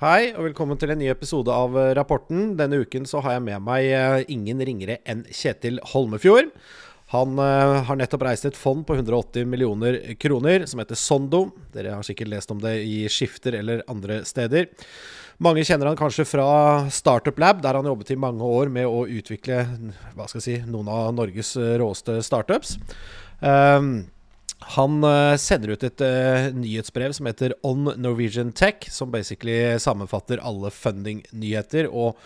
Hei, og velkommen til en ny episode av eh, Rapporten. Denne uken så har jeg med meg eh, ingen ringere enn Kjetil Holmefjord. Han uh, har nettopp reist et fond på 180 millioner kroner som heter Sondo. Dere har sikkert lest om det i Skifter eller andre steder. Mange kjenner han kanskje fra Startup Lab, der han jobbet i mange år med å utvikle hva skal jeg si, noen av Norges råeste startups. Um, han uh, sender ut et uh, nyhetsbrev som heter On Norwegian Tech, som basically sammenfatter alle funding-nyheter og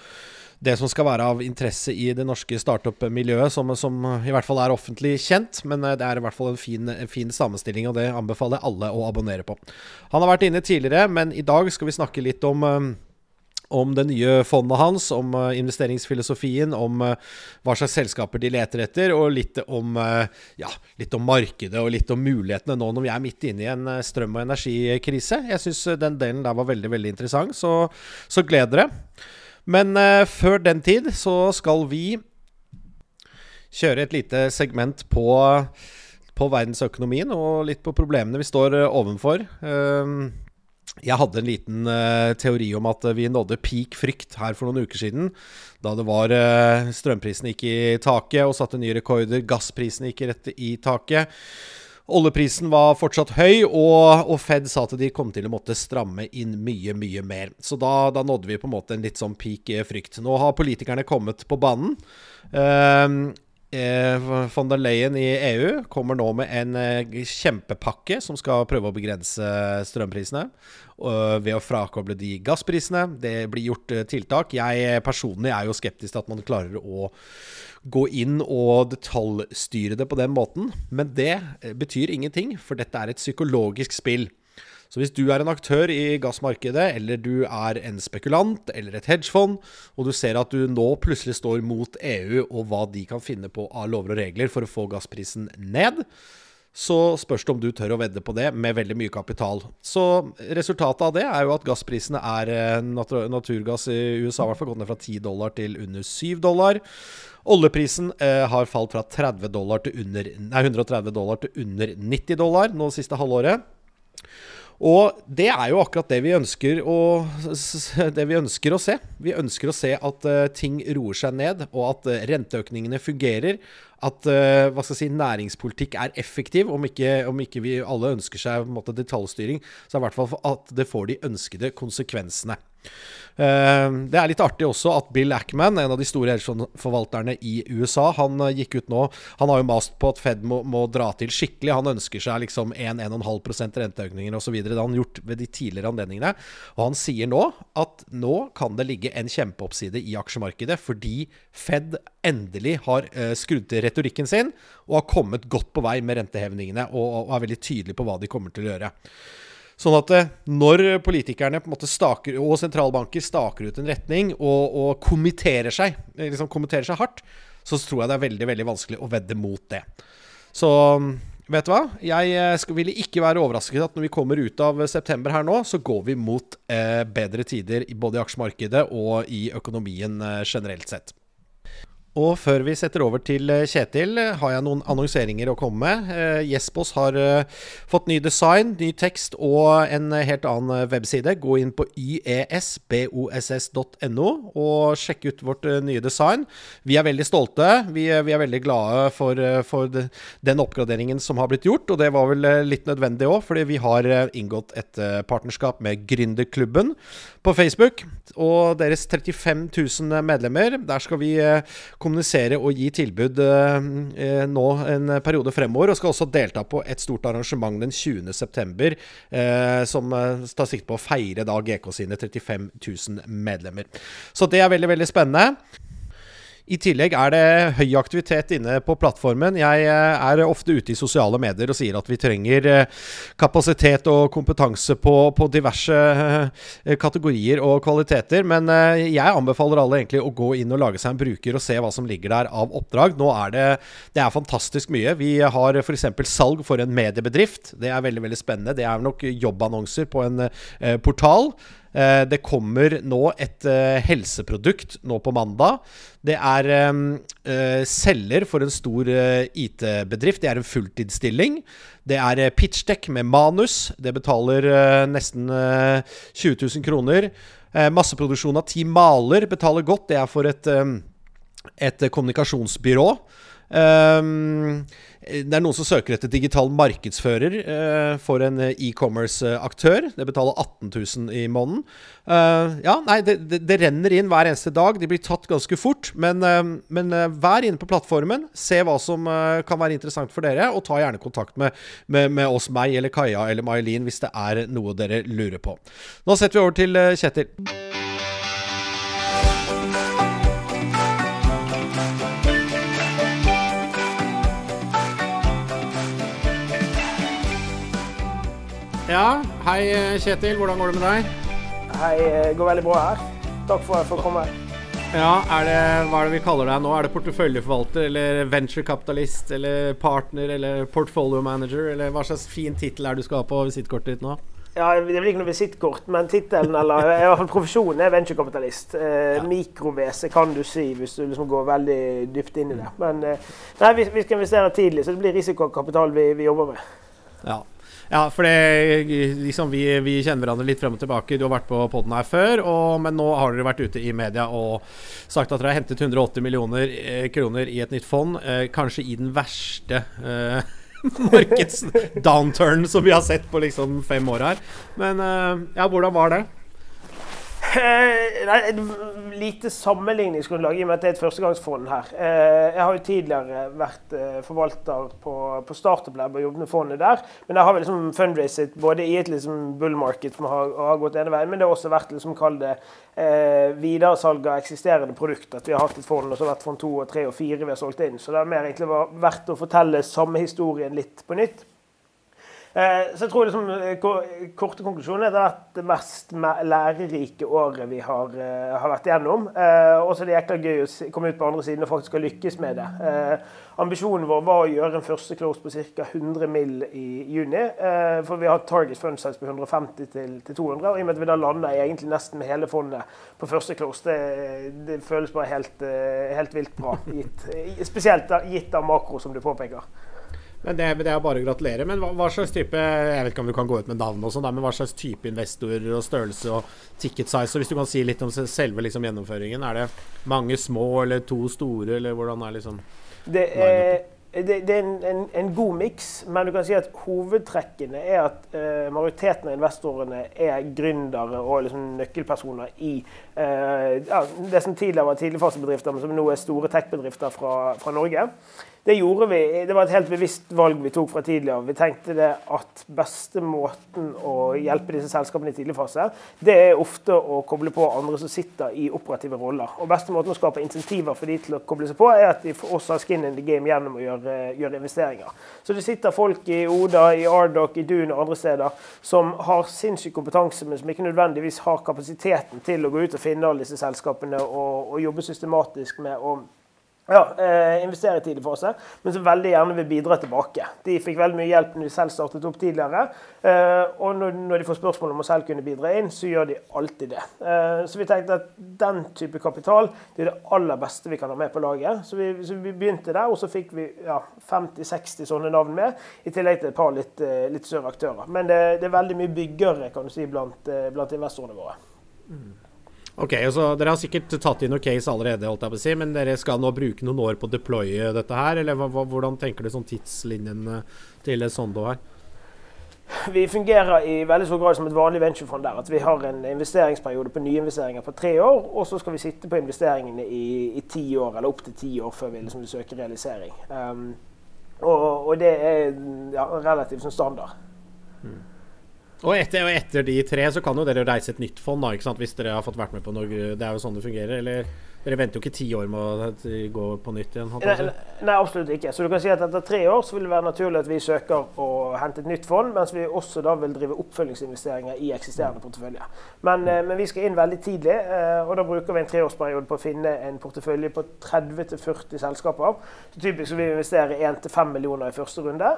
det som skal være av interesse i det norske startup-miljøet, som, som, i hvert fall er offentlig kjent. Men uh, det er i hvert fall en fin, en fin sammenstilling, og det anbefaler alle å abonnere på. Han har vært inne tidligere, men i dag skal vi snakke litt om om det nye fondet hans, om uh, investeringsfilosofien, om uh, hva slags selskaper de leter etter, og litt om, uh, ja, litt om markedet og litt om mulighetene nå når vi er midt inne i en strøm- og energikrise. Jeg syns den delen der var veldig, veldig interessant, så, så gled dere. Men før den tid så skal vi kjøre et lite segment på, på verdensøkonomien og litt på problemene vi står overfor Uh, jeg hadde en liten uh, teori om at vi nådde peak frykt her for noen uker siden. Da det var uh, strømprisene gikk i taket og satte nye rekorder. Gassprisene gikk rett i taket. Oljeprisen var fortsatt høy, og, og, Fed sa at de kom til å måtte stramme inn mye, mye mer. Så da, da nådde vi på en måte en litt sånn peak frykt. Nå har politikerne kommet på banen. Uh, Eh, von der Leyen i EU kommer nå med en eh, kjempepakke som skal prøve å begrense strømprisene ved å frakoble de gassprisene. Det blir gjort eh, tiltak. Jeg personlig er jo skeptisk til at man klarer å gå inn og detaljstyre det på den måten. Men det betyr ingenting, for dette er et psykologisk spill. Så hvis du er en aktør i gassmarkedet, eller du er en spekulant eller et hedgefond, og du ser at du nå plutselig står mot EU og hva de kan finne på av lover og regler for å få gassprisen ned, så spørs det om du tør å vedde på det med veldig mye kapital. Så resultatet av det er jo at gassprisene er eh, Naturgass i USA i hvert fall gått ned fra 10 dollar til under 7 dollar. Oljeprisen eh, har falt fra 30 dollar til under, nei, 130 dollar til under 90 dollar nå det siste halvåret. Og det er jo akkurat det vi ønsker å, vi ønsker å se. Vi ønsker å se at uh, ting roer seg ned, og at uh, renteøkningene fungerer. At uh, hva skal jeg si, næringspolitikk er effektiv. Om ikke, om ikke vi alle ønsker seg måte, detaljstyring, så er det i hvert fall at det får de ønskede konsekvensene. Uh, det er litt artig også at Bill Ackman, en av de store helseforvalterne i USA, han uh, gikk ut nå Han har jo mast på at Fed må, må dra til skikkelig. Han ønsker seg liksom 1-1,5% renteøkninger osv. Det har han gjort ved de tidligere anledningene. Og han sier nå at nå kan det ligge en kjempeoppside i aksjemarkedet fordi Fed endelig har skrudd til retorikken sin og har kommet godt på vei med rentehevningene og, og er veldig tydelig på hva de kommer til å gjøre. Sånn at eh, når politikerne staker, og sentralbanker staker ut en retning og, og kommenterer seg, eh, liksom seg hardt, så tror jeg det er veldig veldig vanskelig å vedde mot det. Så vet du hva? Jeg eh, skal, ville ikke være overrasket at når vi kommer ut av september her nå, så går vi mot eh, bedre tider både i aksjemarkedet og i økonomien eh, generelt sett. Og før vi setter over til eh, Kjetil, har jeg noen annonseringer å komme med. Eh, Jespos har uh, fått ny design, ny tekst og en helt annen webside. Gå inn på yesboss.no og sjekk ut vårt uh, nye design. Vi er veldig stolte. Vi, vi er veldig glade for, uh, for den oppgraderingen som har blitt gjort, og det var vel litt nødvendig òg, fordi vi har inngått et partnerskap med Gründerklubben på Facebook og deres 35 000 medlemmer. Der skal vi kommunisere og gi tilbud eh, eh, nå en periode fremover. Og skal også delta på et stort arrangement den 20.9. Eh, som eh, tar sikte på å feire da GK sine 35 000 medlemmer. Så det er veldig, veldig spennende. I tillegg er det høy aktivitet inne på plattformen. Jeg eh, er ofte ute i sosiale medier og sier at vi trenger eh, kapasitet og kompetanse på, på diverse eh, kategorier og kvaliteter. Men jeg anbefaler alle egentlig å gå inn og lage seg en bruker og se hva som ligger der av oppdrag. Nå er det, det er fantastisk mye. Vi har f.eks. salg for en mediebedrift. Det er veldig veldig spennende. Det er nok jobbannonser på en portal. Eh, det kommer nå et eh, helseprodukt nå på mandag. Det er eh, selger for en stor IT-bedrift. Det er en fulltidsstilling. Det er pitchdekk med manus. Det betaler nesten 20 000 kroner. Masseproduksjon av ti maler betaler godt. Det er for et, et kommunikasjonsbyrå. Um, det er noen som søker etter digital markedsfører uh, for en e-commerce-aktør. Det betaler 18 000 i måneden. Ja, nei, det, det, det, renner inn hver eneste dag. De blir tatt ganske fort. Men, men vær inne på plattformen. Se hva som kan være interessant for dere, og ta gjerne kontakt med, med, med oss, meg eller Kaja eller May-Lin hvis det er noe dere lurer på. Nå setter vi over til Kjetil. Ja, hei Kjetil. Hvordan går det med deg? Hei, det eh, går veldig bra her. Takk for at jeg får komme. Ja, er det, Hva er det vi kaller deg nå? Er det porteføljeforvalter eller venturekapitalist eller partner eller portfolio manager? Eller hva slags fin tittel er du skal ha på visittkortet ditt nå? Ja, Det blir ikke noe visittkort, men tittelen, eller i hvert fall profesjonen, er venturekapitalist. Eh, ja. Mikrovese kan du si, hvis du liksom går veldig dypt inn i det. Men eh, nei, vi, vi, skal investere tidlig, så det blir risikokapital vi, vi jobber med. Ja, ja, for liksom, vi, vi, kjenner hverandre litt frem og tilbake. Du har vært på poden her før, og, men nå har dere vært ute i media og sagt at dere har hentet 180 millioner eh, kroner i et nytt fond. Eh, kanskje i den verste eh, markedsdownturn som vi har sett på liksom fem år her. Men eh, ja, hvordan var det? Eh, nei, lite sammenligningsgrunnlag i og med at det er et førstegangsfond her. Eh, jeg har jo tidligere vært eh, forvalter på, på Startup Lab og jobbet med fondet der. Men der har vi liksom fundraiset både i et liksom bull market som har, har gått ene veien, men det har også vært liksom, kall det eh, videresalg av eksisterende produkter. At vi har hatt et fond, og så har vært fond to og tre og fire vi har solgt inn. Så det har mer egentlig vært å fortelle samme historien litt på nytt. Eh, så jeg tror liksom, eh, korte konklusjonen er at det mest lærerike året vi har, eh, har vært igjennom. Og så er det jækla gøy å komme ut på andre siden og faktisk lykkes med det. Ambisjonen vår var å gjøre en første close på ca. 100 mill. i juni. For vi har target fund size på 150 til, til 200. Og i og med at vi da landa egentlig nesten med hele fondet på første close, det, det føles bare helt, helt vilt bra. Gitt, spesielt gitt av makro, som du påpeker. Men det, det, er bare å gratulere. Men hva, hva, slags type Jeg vet ikke om du kan gå ut med navn og sånn, men hva slags type investorer og størrelse og ticket size? Og hvis du kan si litt om selve liksom, gjennomføringen. Er det mange små eller to store, eller hvordan er liksom Det er, det, det er en, en, en, god miks, men du kan si at hovedtrekkene er at uh, majoriteten av investorene er gründere og liksom nøkkelpersoner i uh, ja, det som tidligere var tidligfasebedrifter, men som nå er store tech-bedrifter fra, fra Norge. Det gjorde vi. Det var et helt bevisst valg vi tok fra tidligere. Vi tenkte det at beste måten å hjelpe disse selskapene i tidlig fase, det er ofte å koble på andre som sitter i operative roller. Og beste måten å skape insentiver for de til å koble seg på, er at de også har skin in the game gjennom å gjøre, gjøre investeringer. Så det sitter folk i Oda, i Ardoc, i Dun og andre steder som har sinnssyk kompetanse, men som ikke nødvendigvis har kapasiteten til å gå ut og finne alle disse selskapene og, og jobbe systematisk med å ja, eh, investere i tidlig fase, men som veldig gjerne vil bidra tilbake. De fikk veldig mye hjelp når de selv startet opp tidligere. Eh, og når, de får spørsmål om å selv kunne bidra inn, så gjør de alltid det. Eh, så vi tenkte at den type kapital det er det aller beste vi kan ha med på laget. Så vi, så vi begynte der, og så fikk vi ja, 50-60 sånne navn med, i tillegg til et par litt, eh, litt større aktører. Men det, det, er veldig mye byggere kan du si, blant, blant investorene våre. Mm. Ok, så Dere har sikkert tatt inn noen case allerede, holdt jeg på å si, men dere skal nå bruke noen år på å deploye dette her? Eller hvordan tenker du sånn tidslinjen eh, til Sondo her? Vi fungerer i veldig stor grad som et vanlig venturefond der. At vi har en investeringsperiode på nyinvesteringer på tre år, og så skal vi sitte på investeringene i, i ti år, eller opptil ti år før vi liksom søker realisering. Um, og, og, det er ja, relativt som standard. Mm. Og etter, og etter, de tre så kan jo dere reise et nytt fond, da, ikke sant? hvis dere har fått vært med på noe. Det er jo sånn det fungerer. Eller dere venter jo ikke ti år med å gå på nytt igjen? Nei, nei, absolutt ikke. Så du kan si at etter tre år så vil det være naturlig at vi søker å hente et nytt fond, mens vi også da vil drive oppfølgingsinvesteringer i eksisterende portefølje. Men, mm. men, vi skal inn veldig tidlig, eh, og da bruker vi en treårsperiode på å finne en portefølje på 30-40 selskaper. Så typisk vil vi investere 1-5 millioner i første runde.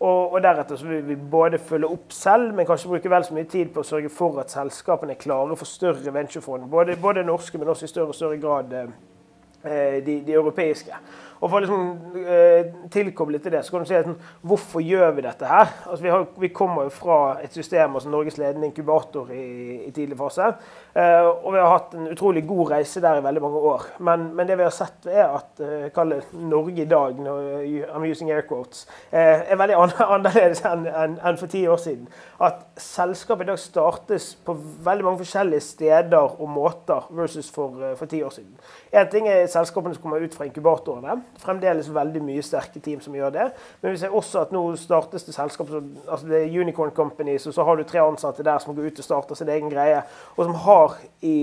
Eh, Og, og, deretter så vil vi både følge opp selv, men kanskje bruke vel så mye tid på å sørge for at selskapene er klare for større venturefond. Både, både norske, men også i større og større grad eh, de, de europeiske. Og for å liksom, eh, tilkoble til det, så kan du si at hvorfor gjør vi dette her? Altså, vi, har, vi, kommer jo fra et system, altså Norges ledende inkubator i, i tidlig fase. Eh, og vi har hatt en utrolig god reise der i veldig mange år. Men, men det vi har sett, er at uh, Norge i dag, når, I'm using air quotes, eh, er veldig annerledes enn en, en for ti år siden. At selskapet i dag startes på veldig mange forskjellige steder og måter versus for, for ti år siden. En ting er selskapene som kommer ut fra inkubatorene fremdeles veldig mye sterke team som gjør det. Men vi ser også at nå startes det selskap, altså det er Unicorn Companies, og så har du tre ansatte der som går ut og starter sin egen greie, og som har i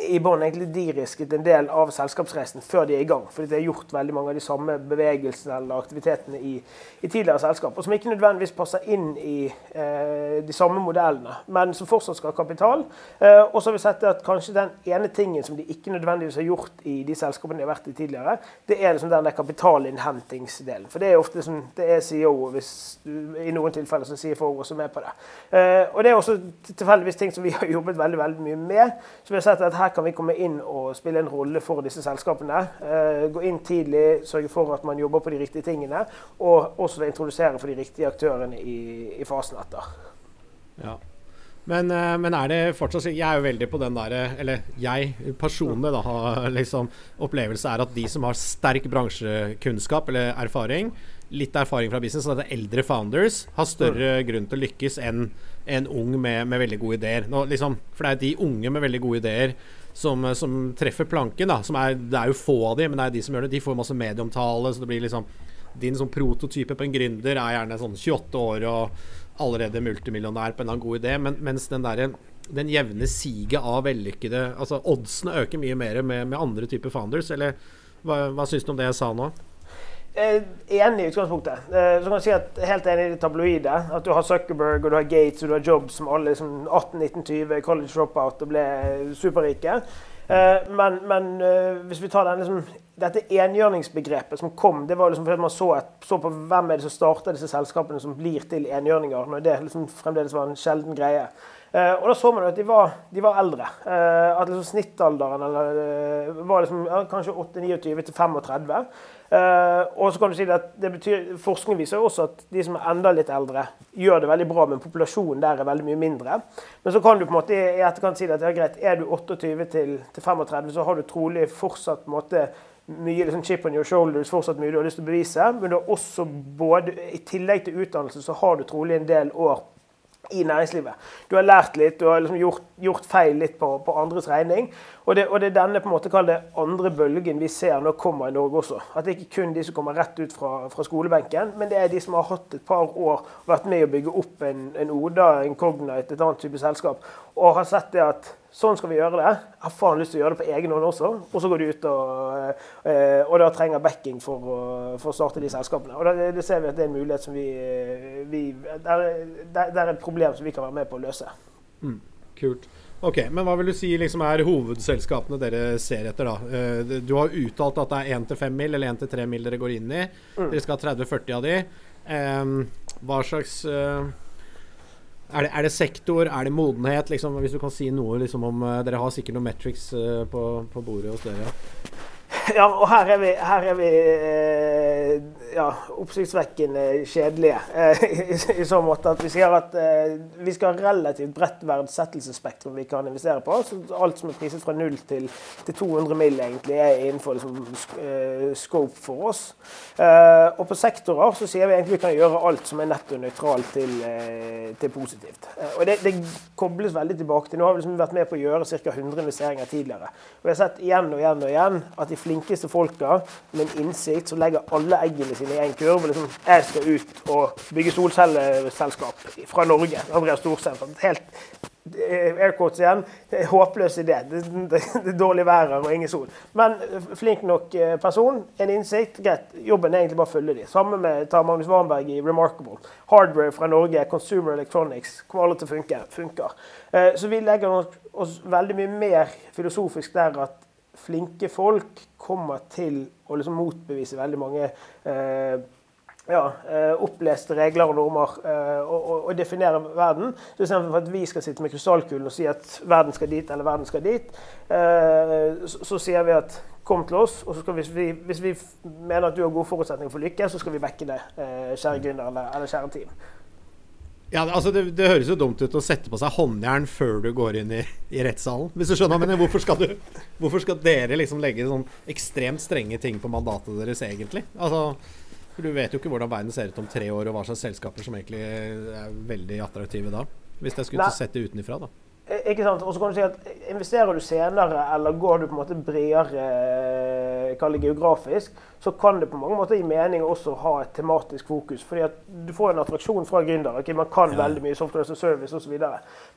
i bånn egentlig de risket en del av selskapsreisen før de er i gang. Fordi de har gjort veldig mange av de samme bevegelsene eller aktivitetene i, i tidligere selskap. Og som ikke nødvendigvis passer inn i eh, de samme modellene, men som fortsatt skal ha kapital. Eh, og så har vi sett at kanskje den ene tingen som de ikke nødvendigvis har gjort i de selskapene de har vært i tidligere, det er liksom den der kapitalinnhentingsdelen. For det er ofte liksom, det er CEO, hvis du, i noen tilfeller så sier for også med på det. Eh, og det er også tilfeldigvis ting som vi har jobbet veldig, veldig mye med. Så vi har sett at her kan vi komme inn og spille en rolle for disse selskapene. Eh, gå inn tidlig, sørge for at man jobber på de riktige tingene. Og også introdusere for de riktige aktørene i, i fasen etter. Ja. Men, eh, men, er det fortsatt Jeg er jo veldig på den derre Eller jeg personlig da, har liksom opplevelse er at de som har sterk bransjekunnskap eller erfaring, litt erfaring fra business, at eldre founders har større mm. grunn til å lykkes enn en ung med, med, veldig gode ideer. Nå, liksom, for det er de unge med veldig gode ideer som, som treffer planken. Da, er, det er jo få av de, men det er de som gjør det. De får masse medieomtale, så det blir liksom Din sånn prototype på en gründer er gjerne sånn 28 år og allerede multimillionær på en eller annen god idé, men, mens den derre den jevne siget av vellykkede Altså oddsene øker mye mer med, med andre typer founders, eller hva, hva syns du om det jeg sa nå? Eh, enig i utgangspunktet. Eh, så kan jeg si at Helt enig i det tabloide. At du har Zuckerberg og du har Gates og du har Jobs som alle liksom 18-19-20 college dropout og ble superrike. Eh, men, men hvis vi tar den, liksom, dette enhjørningsbegrepet som kom, det var liksom fordi man så, et, så på hvem er det som starter disse selskapene som blir til enhjørninger, når det liksom fremdeles var en sjelden greie. Og da så man at de var, de var eldre. At liksom snittalderen eller, var liksom, ja, kanskje 8-29 til 35. Uh, og så kan du si at det betyr, Forskning viser også at de som er enda litt eldre, gjør det veldig bra, men populasjonen der er veldig mye mindre. Men så kan du på en måte i etterkant si at ja, greit, er du 28 til, til 35, så har du trolig fortsatt måte mye liksom, chip on your shoulders, fortsatt mye du har lyst til å bevise. Men du har også både, i tillegg til utdannelse så har du trolig en del år i næringslivet. Du har lært litt, du har liksom gjort, gjort, feil litt på, på andres regning. Og det, og det, er denne på en måte det andre bølgen vi ser nå kommer i Norge også. At det er ikke kun de som kommer rett ut fra, fra skolebenken, men det er de som har hatt et par år vært med å bygge opp en, en Oda, en Cognite, et annet type selskap, og har sett det at Sånn skal vi gjøre det. Jeg har faen lyst til å gjøre det på egen hånd også. Og så går de ut og, eh, og da trenger backing for å, for å starte de selskapene. Og da, det ser vi at det er en mulighet som vi, vi det, er, er et problem som vi kan være med på å løse. Mm, kult. Ok, Men hva vil du si liksom er hovedselskapene dere ser etter? da? Eh, du har uttalt at det er 1-5 mil eller 1-3 mil dere går inn i. Mm. Dere skal ha 30-40 av de. hva slags uh, er det, er det, sektor, er det modenhet? Liksom, hvis du kan si noe liksom, om uh, Dere har sikkert noen metrics uh, på, på, bordet hos dere? Ja, og her er vi, her er vi eh, ja, oppsiktsvekkende kjedelige. Eh, i, i, så måte at vi sier at eh, vi skal ha relativt bredt verdsettelsesspektrum vi kan investere på. Så alt som er priset fra 0 til, til 200 mill. egentlig er innenfor liksom, scope for oss. og på sektorer så sier vi egentlig vi kan gjøre alt som er netto nøytralt til, til positivt. og det, det, kobles veldig tilbake til Nå har vi liksom vært med på å gjøre ca. 100 investeringer tidligere. Og vi har sett igjen og igjen og igjen at de flinkeste folka med en innsikt som legger alle eggene sine i én kurv. Liksom, jeg skal ut og bygge solcelleselskap fra Norge. Andreas Storseth. Helt eh, airquotes igjen. Håpløs idé. Det, det, det er dårlig vær og ingen sol. Men eh, flink nok eh, person, en innsikt. Greit. Jobben er egentlig bare å følge dem. Samme med tar Magnus Warnberg i Remarkable. Hardware fra Norge, Consumer Electronics. Kommer alle til å funke. funker. Så vi legger oss veldig mye mer filosofisk der at flinke folk kommer til å liksom motbevise veldig mange eh, ja, oppleste regler og normer og, og, og definere verden. Så Istedenfor at vi skal sitte med krystallkulen og si at verden skal dit eller verden skal dit, så, så sier vi at kom til oss, og vi, hvis, vi, mener at du har gode forutsetninger for lykke, så skal vi backe det, kjære gründer eller, eller kjære team. Ja, altså det, det, høres jo dumt ut å sette på seg håndjern før du går inn i, i rettssalen. Hvis du skjønner, men hvorfor skal, du, hvorfor skal dere liksom legge sånn ekstremt strenge ting på mandatet deres egentlig? Altså, for Du vet jo ikke hvordan verden ser ut om tre år, og hva slags selskaper som egentlig er veldig attraktive da. Hvis jeg skulle sett det utenfra, da. Eh, ikke sant? Og så kan du si at Investerer du senere, eller går du på en måte bredere eh, kall det geografisk, så kan det på mange måter gi mening også å ha et tematisk fokus. fordi at Du får en attraksjon fra gründere. Okay, man kan ja. veldig mye software a service osv.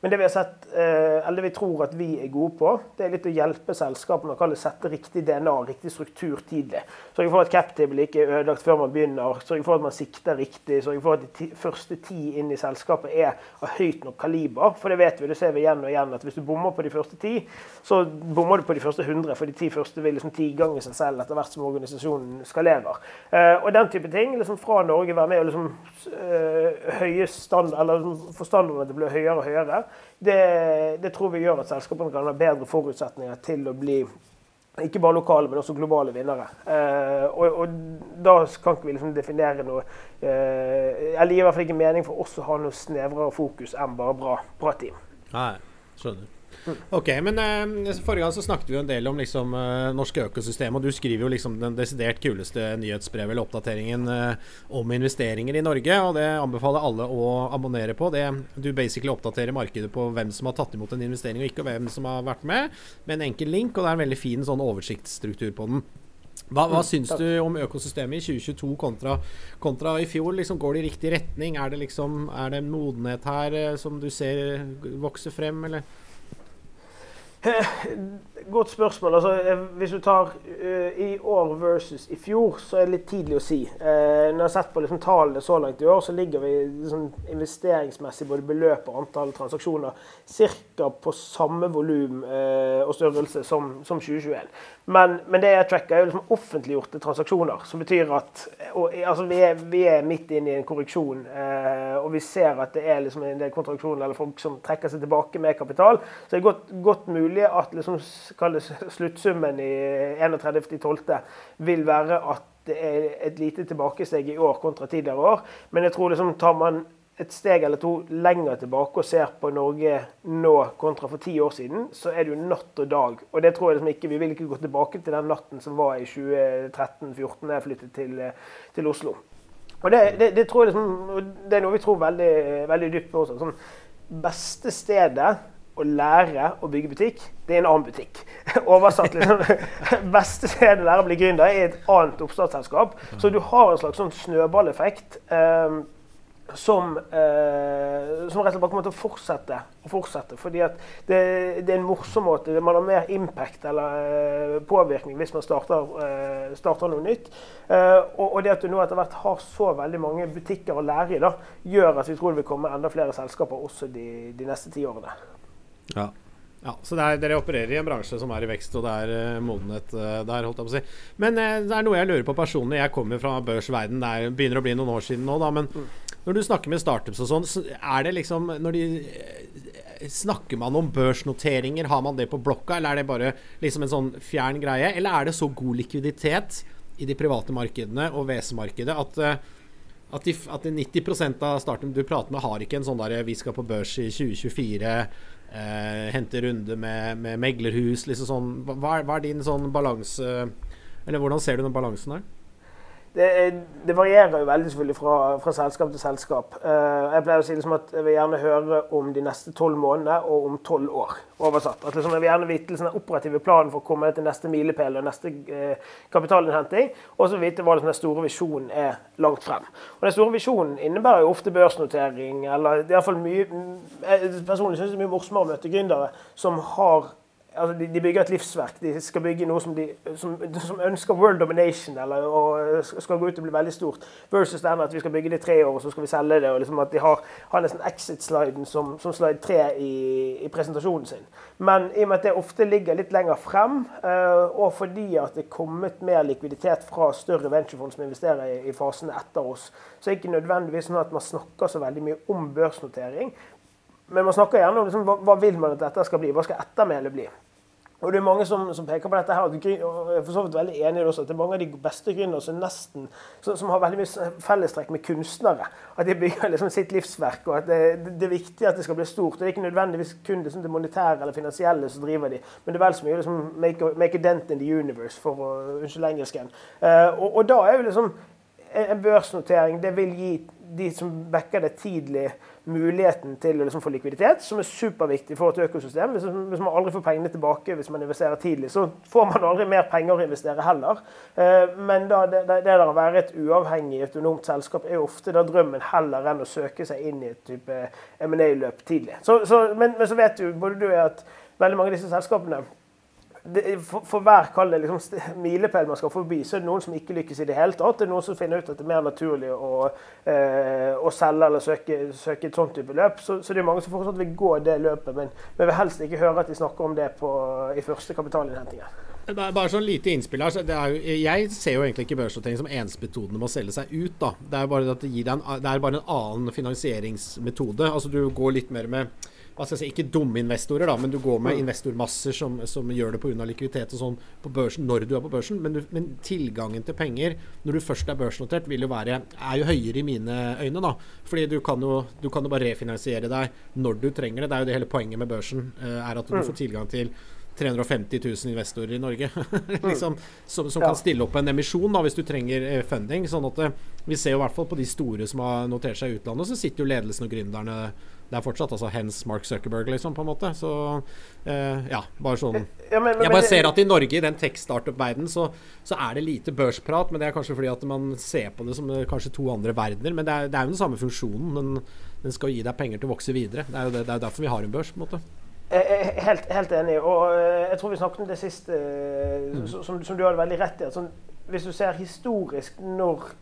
Men det vi har sett, eh, eller det vi tror at vi er gode på, det er litt å hjelpe selskapene å sette riktig DNA, riktig struktur tidlig. Sørge for at captable ikke er ødelagt før man begynner. Sørge for at man sikter riktig. Sørge for at de første ti inn i selskapet er av høyt nok kaliber. For det vet vi, det ser vi igjen og igjen, at hvis du bommer på de første ti, så bommer du på de første hundre. For de ti første vil liksom ti ganger seg selv etter hvert som organisasjonen skalerer. Uh, og den type ting, liksom fra Norge være med og liksom, uh, høye stand, eller liksom, få standardene til å høyere og høyere, det, det, tror vi gjør at selskapene kan ha bedre forutsetninger til å bli ikke bare lokale, men også globale vinnere. Eh, og, og, da kan ikke vi liksom definere noe Eller gir i hvert fall ikke mening for oss å ha noe snevrere fokus enn bare bra, bra team. Nei, skjønner. Ok, men eh, Forrige gang så snakket vi jo en del om liksom, eh, norske økosystem, og du skriver jo liksom den desidert kuleste nyhetsbrevet eller oppdateringen eh, om investeringer i Norge. og Det anbefaler alle å abonnere på. Det, du basically oppdaterer markedet på hvem som har tatt imot en investering og ikke, og hvem som har vært med, med en enkel link. og Det er en veldig fin sånn oversiktsstruktur på den. Hva, hva mm, syns du om økosystemet i 2022 kontra, kontra i fjor? Liksom, går det i riktig retning? Er det, liksom, er det modenhet her eh, som du ser vokse frem, eller? Godt spørsmål. Altså, eh, hvis du tar uh, i år versus i fjor, så er det litt tidlig å si. Uh, når jeg har sett på liksom, tallene så langt i år, så ligger vi liksom, investeringsmessig både beløp og antall transaksjoner ca. på samme volum uh, og størrelse som, som 2021. Men, men, det jeg tracker, er jo liksom offentliggjorte transaksjoner. Som betyr at og, altså, vi, er, vi, er, midt inne i en korreksjon, og vi ser at det er liksom en del kontraksjoner eller folk som trekker seg tilbake med kapital. Så det er godt, godt mulig at liksom, sluttsummen i 31.12. vil være at det er et lite tilbakesteg i år kontra tidligere år. Men jeg tror liksom, tar man et steg eller to lenger tilbake og ser på Norge nå kontra for ti år siden, så er det jo natt og dag. Og det tror jeg liksom ikke, Vi vil ikke gå tilbake til den natten som var i 2013-2014 da jeg flyttet til, til Oslo. Og det, det, det, tror jeg liksom, det er noe vi tror veldig, veldig dypt på også. Sånn, beste stedet å lære å bygge butikk, det er en annen butikk. Oversatt liksom. Beste stedet å lære å bli gründer er et annet oppstartsselskap. Så du har en slags sånn snøballeffekt um, som, eh, som rett og slett bare kommer til å fortsette og fortsette. Fordi at det, det, er en morsom måte. Man har mer impact eller eh, påvirkning hvis man starter, eh, starter noe nytt. Og, og, det at du nå etter hvert har så veldig mange butikker å lære i, da, gjør at vi tror det vil komme enda flere selskaper også de, de neste ti årene. Ja. ja så er, dere opererer i en bransje som er i vekst, og det er uh, modenhet uh, der, holdt jeg på å si. Men uh, det er noe jeg lurer på personlig. Jeg kommer fra børsverden, det er, begynner å bli noen år siden nå, da. Men mm. Når du snakker med startups og sånn, så er det liksom Når de Snakker man om børsnoteringer? Har man det på blokka, eller er det bare liksom en sånn fjern greie? Eller er det så god likviditet i de private markedene og VC-markedet at at, de, at 90% av starten du prater med, har ikke en sånn der 'vi skal på børs i 2024', eh, hente runde med, med meglerhus, liksom sånn. Hva, hva, er din sånn balanse Eller hvordan ser du den balansen der? Det, det, varierer jo veldig selvfølgelig fra, fra selskap til selskap. Uh, jeg pleier å si liksom at jeg vil gjerne høre om de neste tolv månedene og om tolv år. oversatt. At liksom Jeg vil gjerne vite den operative planen for å komme til neste milepæl og neste uh, kapitalinnhenting. Og så vite hva liksom, den store visjonen er langt frem. Og Den store visjonen innebærer jo ofte børsnotering, eller i hvert fall mye Jeg personlig syns det er mye morsommere å møte gründere som har altså de, de, bygger et livsverk. De skal bygge noe som, de, som, som ønsker world domination eller og skal gå ut og bli veldig stort. Versus den at vi skal bygge det i tre år, og så skal vi selge det. og liksom at De har, har nesten exit-sliden som, som, slide tre i, i, presentasjonen sin. Men i og med at det ofte ligger litt lenger frem, uh, og fordi at det er kommet mer likviditet fra større venturefond som investerer i, i fasene etter oss, så er det ikke nødvendigvis sånn at man snakker så veldig mye om børsnotering. Men man snakker gjerne om liksom, hva, hva vil man at dette skal bli, hva skal ettermælet bli. Og det er mange som, som, peker på dette her, og jeg er for så vidt veldig enig i det også, at det er mange av de beste gründere som nesten som, har veldig mye fellestrekk med kunstnere. At de bygger liksom sitt livsverk, og at det, det, er viktig at det skal bli stort. og Det er ikke nødvendigvis kun liksom det monetære eller finansielle som driver de, men det er vel så mye liksom make, a, make a dent in the universe, for å unnskyld engelsken. Uh, og, og da er jo liksom en børsnotering det vil gi de som backer det tidlig, muligheten til å liksom få likviditet, som er superviktig for et økosystem. Hvis, hvis, man aldri får pengene tilbake hvis man investerer tidlig, så får man aldri mer penger å investere heller. Eh, men da, det, det å være et uavhengig, autonomt selskap er ofte da drømmen heller enn å søke seg inn i et type M&A-løp tidlig. Så, så, men, men, så vet jo både du at veldig mange av disse selskapene det, for, for, hver det, liksom, milepæl man skal forbi, så er det noen som ikke lykkes i det hele tatt. Det er noen som finner ut at det er mer naturlig å, eh, å selge eller søke, søke, et sånt type løp. Så, så, det er mange som fortsatt vil gå det løpet, men vi vil helst ikke høre at de snakker om det på, i første kapitalinnhentingen. Bare sånn lite innspill her. Jo, jeg ser jo egentlig ikke børsnotering som ensmetodene med å selge seg ut. da. Det er bare, det, en, det er bare en annen finansieringsmetode. Altså Du går litt mer med hva skal jeg si, Ikke dumme investorer, da, men du går med mm. investormasser som, som gjør det pga. likviditet og sånn på børsen når du er på børsen. Men, du, men, tilgangen til penger når du først er børsnotert, vil jo være, er jo høyere i mine øyne. da, fordi du kan, jo, du kan jo bare refinansiere deg når du trenger det. Det er jo det hele poenget med børsen. Eh, er at du mm. får tilgang til 350 000 investorer i Norge mm. liksom, som, som ja. kan stille opp en emisjon da, hvis du trenger eh, funding. sånn at eh, Vi ser jo i hvert fall på de store som har notert seg i utlandet, så sitter jo ledelsen og gründerne det er fortsatt altså hens Mark Zuckerberg, liksom, på en måte. Så eh, ja, bare sånn ja, men, men, Jeg bare ser at i Norge, i den tech-startup-verdenen, så, så, er det lite børsprat. Men det er kanskje fordi at man ser på det som eh, kanskje to andre verdener. Men det er, det er jo den samme funksjonen. Den, den, skal gi deg penger til å vokse videre. Det er jo det, det er derfor vi har en børs, på en måte. Helt, helt enig. Og eh, jeg tror vi snakket om det sist, eh, mm. som, som, du hadde veldig rett i. Sånn, hvis du ser historisk når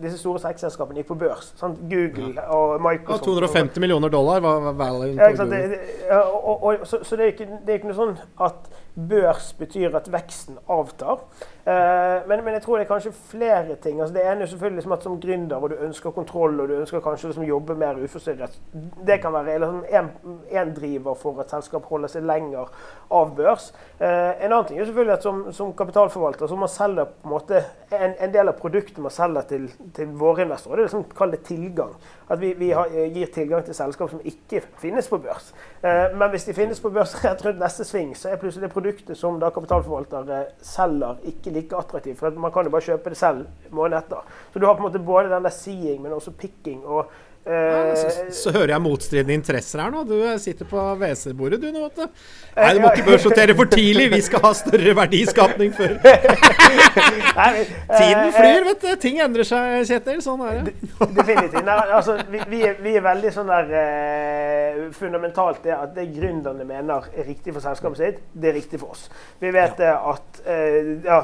disse store tech-selskapene gikk på børs. Sant? Google ja. og Microsoft. Ja, 250 millioner dollar var valuen på Google. Det, og, og, så, så det, er ikke, det, er ikke, noe sånn at børs betyr at veksten avtar. Eh, men, men, jeg tror det er kanskje flere ting. Altså, det ene er selvfølgelig liksom at som gründer og du ønsker kontroll og du ønsker kanskje liksom jobbe mer uforstyrret. Det kan være liksom driver for at selskap holder seg lenger av børs. Eh, en annen ting er selvfølgelig at som, som kapitalforvalter så må man selge på en måte en, en del av produktet man selger til, til våre investorer. Det er liksom, Kall det tilgang. At vi, vi har, gir tilgang til selskap som ikke finnes på børs. Eh, men hvis de finnes på børs rett rundt neste sving, så er plutselig det produktet som da kapitalforvaltere selger, ikke like attraktivt. For man kan jo bare kjøpe det selv måneden etter. Så du har på en måte både den der seeing, men også picking. og ja, så, så, hører jeg motstridende interesser her nå. Du sitter på WC-bordet du nå, vet du. Nei, du må ikke børsnotere for tidlig. Vi skal ha større verdiskapning før. Tiden flyr, vet du. Ting endrer seg, Kjetil. Sånn er det. Definitivt. Nei, altså, vi, vi, er, vi, er, veldig sånn der uh, fundamentalt det at det gründerne mener er riktig for selskapet sitt, det er riktig for oss. Vi vet ja. at uh, ja,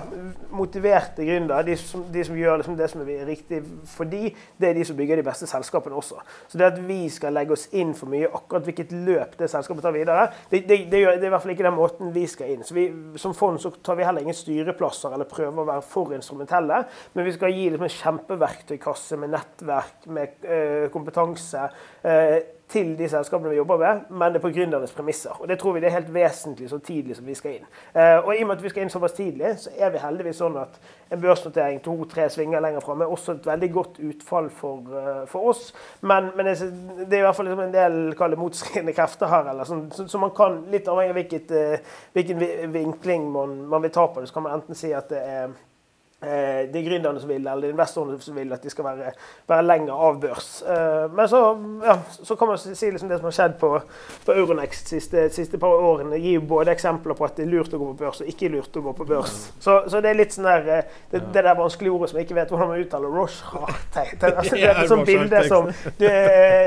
motiverte gründere, de som, de som gjør liksom det som er riktig for de, det er de som bygger de beste selskapene også også. Så det at vi skal legge oss inn for mye, akkurat hvilket løp det selskapet tar videre, det, det, det, det, er i hvert fall ikke den måten vi skal inn. Så vi, Som fond så tar vi heller ingen styreplasser eller prøver å være for instrumentelle, men vi skal gi liksom en kjempeverktøykasse med nettverk, med øh, kompetanse. Øh, til de selskapene vi jobber med, men det er på gründernes premisser. Og Det tror vi det er helt vesentlig så tidlig som vi skal inn. Uh, og I og med at vi skal inn såpass tidlig, så er vi heldigvis sånn at en børsnotering to-tre svinger lenger fram er også et veldig godt utfall for, uh, for oss. Men, men, det er i hvert fall liksom en del motstridende krefter her, sånn, så, så, man kan, litt avhengig av hvilket, uh, hvilken vinkling man, man, vil ta på det, så kan man enten si at det er Eh, de gründerne som vil, eller de investorene som vil at de skal være, være lenger av børs. Eh, men så, ja, så kan man si liksom det som har skjedd på, på Euronext de siste, siste, par årene, gir både eksempler på at det er lurt å gå på børs og ikke lurt å gå på børs. Så, så det er litt sånn der, eh, det, det der vanskelige ordet som jeg ikke vet hvordan man uttaler. Roche altså, Det er et sånt bilde som du,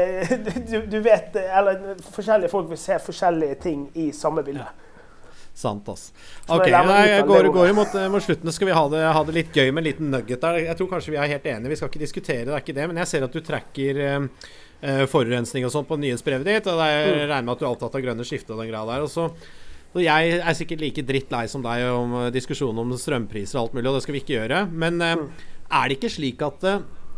du, du, vet Eller forskjellige folk vil se forskjellige ting i samme bilde. Sant, ass. Ok, jeg går, går mot, mot slutten. Skal vi ha det, ha det, litt gøy med en liten nugget der? Jeg tror kanskje vi er helt enige. Vi skal ikke diskutere, det er ikke det. Men jeg ser at du tracker eh, forurensning og sånn på nyhetsbrevet ditt. Og jeg mm. regner med at du er opptatt av grønne skifte og den greia der. Og så jeg er sikkert like drittlei som deg om diskusjonen om strømpriser og alt mulig, og det skal vi ikke gjøre. Men eh, er det ikke slik at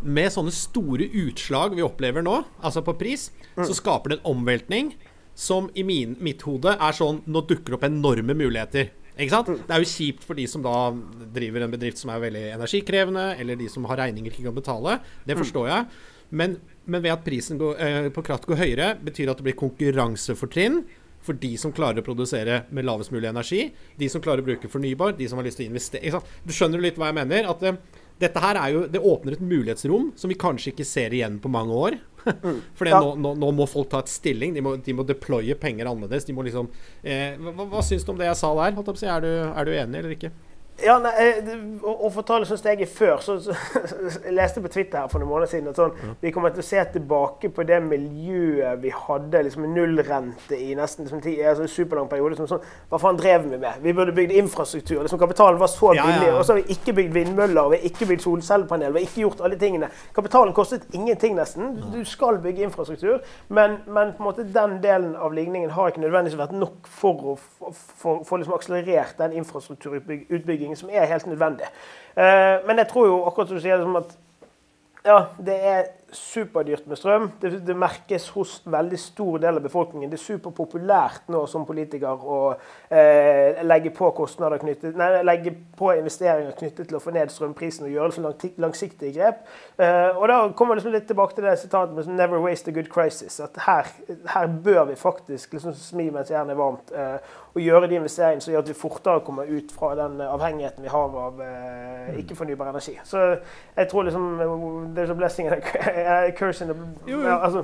med sånne store utslag vi opplever nå, altså på pris, mm. så skaper det en omveltning som i min, mitt hode er sånn Nå dukker det opp enorme muligheter. Ikke sant? Mm. Det er jo kjipt for de som da driver en bedrift som er veldig energikrevende, eller de som har regninger ikke kan betale. Det mm. forstår jeg. Men, men ved at prisen går, eh, på kraft går høyere, betyr at det blir konkurransefortrinn for de som klarer å produsere med lavest mulig energi. De som klarer å bruke fornybar, de som har lyst til å investere. Du skjønner litt hva jeg mener? At eh, dette her er jo, det åpner et mulighetsrom som vi kanskje ikke ser igjen på mange år. Mm. For ja. nå, nå, nå, må folk ta et stilling. De må, de må deploye penger annerledes. De må liksom eh, hva, hva syns du om det jeg sa der? Er du, er du enig eller ikke? Ja, nei, eh, Å ta det sånn steget før så, så, Jeg leste på Twitter her for noen måneder siden at sånn, mm. vi kommer til å se tilbake på det miljøet vi hadde liksom nullrente i nesten liksom, altså, superlang periode. Som, sånn, hva faen drev vi med? Vi burde bygd infrastruktur. Liksom, kapitalen var så ja, billig. Ja, og så har vi ikke bygd vindmøller, vi har ikke bygd solcellepanel, vi har ikke gjort alle tingene. Kapitalen kostet ingenting, nesten. Du skal bygge infrastruktur, men, men på en måte den delen av ligningen har ikke nødvendigvis vært nok for å få liksom, akselerert den infrastrukturutbyggingen utbygging som er helt nødvendig. Eh, men jeg tror jo akkurat som du sier, liksom at ja, det er superdyrt med strøm. Det, det, merkes hos veldig stor del av befolkningen. Det er superpopulært nå som politiker å eh, legge på knyttet, nei, legge på investeringer knyttet til å få ned strømprisen og gjøre som langsiktige grep. Eh, og da kommer liksom litt tilbake til det sitatet med 'never waste a good crisis'. At her, her bør vi faktisk liksom smi mens jernet er varmt, eh, og gjøre de investeringene som gjør at vi fortere kommer ut fra den avhengigheten vi har av eh, ikke-fornybar energi. Så jeg tror liksom det er så blessingen curse in jo, jo. Altså,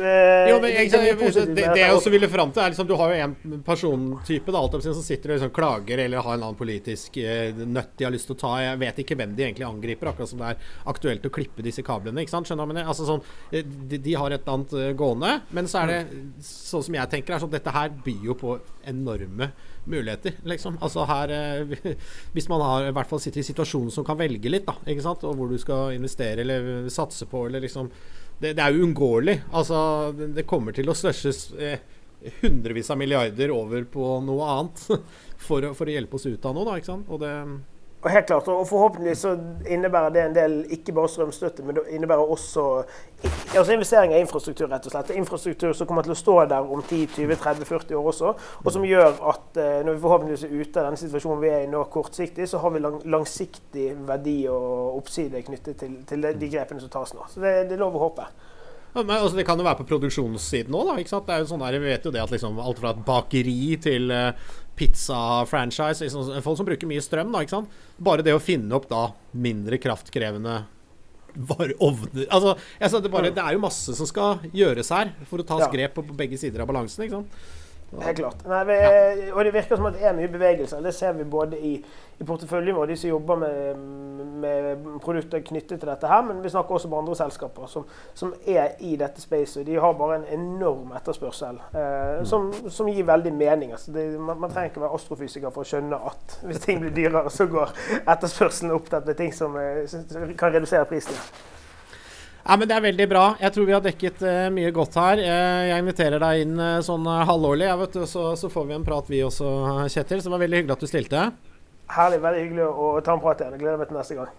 eh, jo, men jeg, jeg, det, det, jeg også ville fram til, er liksom Du har jo en persontype da, alt som sitter og liksom klager eller har en annen politisk eh, nøtt de har lyst til å ta. Jeg vet ikke hvem de egentlig angriper, akkurat som det er aktuelt å klippe disse kablene. ikke sant, skjønner du? Altså, sånn, eh, de, de, har et eller annet uh, gående, men så er det sånn som jeg tenker, er sånn, dette her byr jo på enorme muligheter, liksom. Altså her eh, Hvis man har, i hvert fall sitter i situasjonen som kan velge litt, da, ikke sant, og hvor du skal investere eller satse på, eller liksom Det, det er jo uunngåelig. Altså, det, det, kommer til å slushes eh, hundrevis av milliarder over på noe annet for, for, å hjelpe oss ut av noe, da, ikke sant. Og det og helt klart, og Forhåpentlig så innebærer det en del ikke bare strømstøtte, men det innebærer også altså investeringer i infrastruktur. rett og slett. Infrastruktur som kommer til å stå der om 10-20-30-40 år også. Og som gjør at eh, når vi forhåpentligvis er ute av den situasjonen vi er i nå kortsiktig, så har vi lang, langsiktig verdi og oppside knyttet til, til de grepene som tas nå. Så det, det er lov å håpe. Ja, men, altså, det kan jo være på produksjonssiden òg, sånn vi vet jo det at liksom, alt fra et bakeri til uh, pizza-franchise liksom, Folk som bruker mye strøm, da. ikke sant? Bare det å finne opp da mindre kraftkrevende ovner altså, det, bare, det, er jo masse som skal gjøres her for å ta ja. grep på, på begge sider av balansen. ikke sant? Det er klart. Nei, vi, og det virker som at det er mye bevegelse. Det ser vi både i, i porteføljen vår, de som jobber med, med, produkter knyttet til dette her, men vi snakker også med andre selskaper som, som er i dette spacet. De har bare en enorm etterspørsel eh, mm. som, som, gir veldig mening. Altså det, man, man, trenger ikke være astrofysiker for å skjønne at hvis ting blir dyrere, så går etterspørselen opp til ting som eh, kan redusere prisen. Ja, men Det er veldig bra. Jeg tror vi har dekket uh, mye godt her. Uh, jeg inviterer deg inn uh, sånn halvårlig, ja, du, så, så, får vi en prat vi også, Kjetil. Så det var veldig hyggelig at du stilte. Herlig. Veldig hyggelig å, ta en prat igjen. Jeg gleder meg til neste gang.